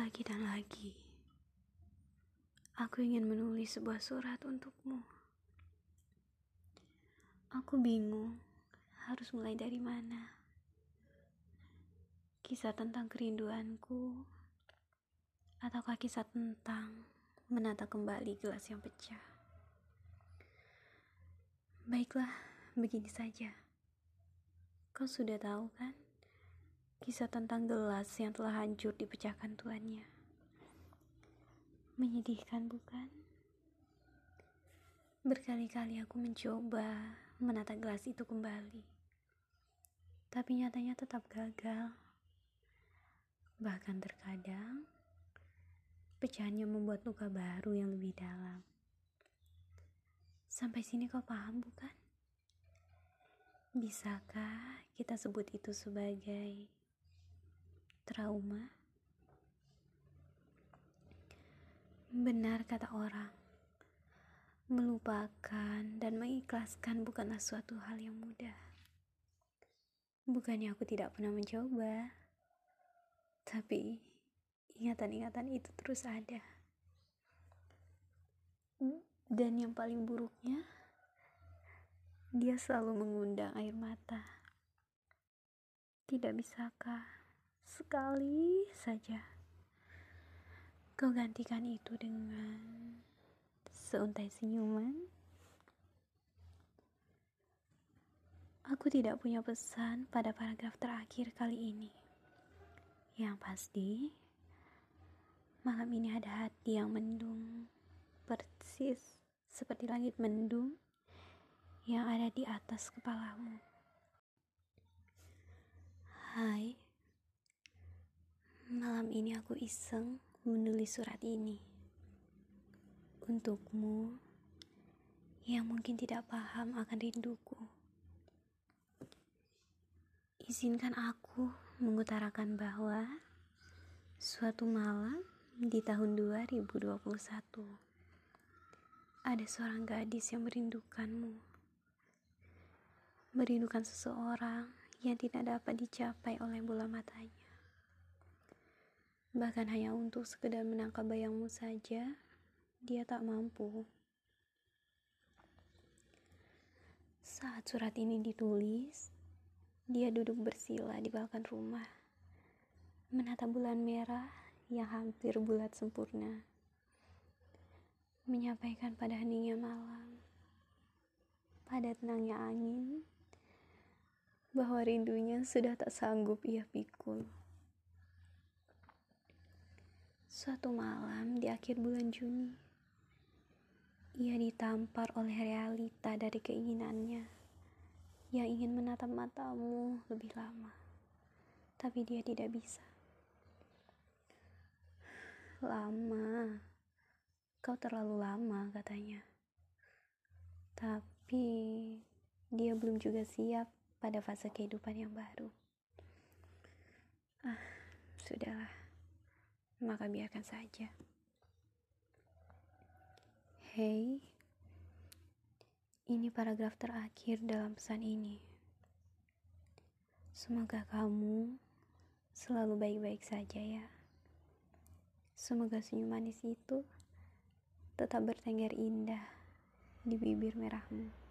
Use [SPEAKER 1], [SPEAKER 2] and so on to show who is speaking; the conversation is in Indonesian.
[SPEAKER 1] Lagi dan lagi, aku ingin menulis sebuah surat untukmu. Aku bingung harus mulai dari mana. Kisah tentang kerinduanku, ataukah kisah tentang menata kembali gelas yang pecah? Baiklah, begini saja. Kau sudah tahu kan? Kisah tentang gelas yang telah hancur dipecahkan tuannya. Menyedihkan bukan? Berkali-kali aku mencoba menata gelas itu kembali. Tapi nyatanya tetap gagal. Bahkan terkadang, pecahannya membuat luka baru yang lebih dalam. Sampai sini kau paham bukan? Bisakah kita sebut itu sebagai trauma. Benar kata orang, melupakan dan mengikhlaskan bukanlah suatu hal yang mudah. Bukannya aku tidak pernah mencoba, tapi ingatan-ingatan itu terus ada. Dan yang paling buruknya, dia selalu mengundang air mata. Tidak bisakah sekali saja kau gantikan itu dengan seuntai senyuman. Aku tidak punya pesan pada paragraf terakhir kali ini. Yang pasti, malam ini ada hati yang mendung, persis seperti langit mendung yang ada di atas kepalamu. Ini aku iseng menulis surat ini untukmu yang mungkin tidak paham akan rinduku. Izinkan aku mengutarakan bahwa suatu malam di tahun 2021 ada seorang gadis yang merindukanmu. Merindukan seseorang yang tidak dapat dicapai oleh bola matanya. Bahkan hanya untuk sekedar menangkap bayangmu saja, dia tak mampu. Saat surat ini ditulis, dia duduk bersila di balkon rumah, menatap bulan merah yang hampir bulat sempurna, menyampaikan pada heningnya malam, pada tenangnya angin, bahwa rindunya sudah tak sanggup ia pikul. Suatu malam di akhir bulan Juni, ia ditampar oleh realita dari keinginannya yang ingin menatap matamu lebih lama, tapi dia tidak bisa. Lama, kau terlalu lama, katanya. Tapi dia belum juga siap pada fase kehidupan yang baru. Ah, sudahlah maka biarkan saja. Hei, ini paragraf terakhir dalam pesan ini. Semoga kamu selalu baik-baik saja ya. Semoga senyum manis itu tetap bertengger indah di bibir merahmu.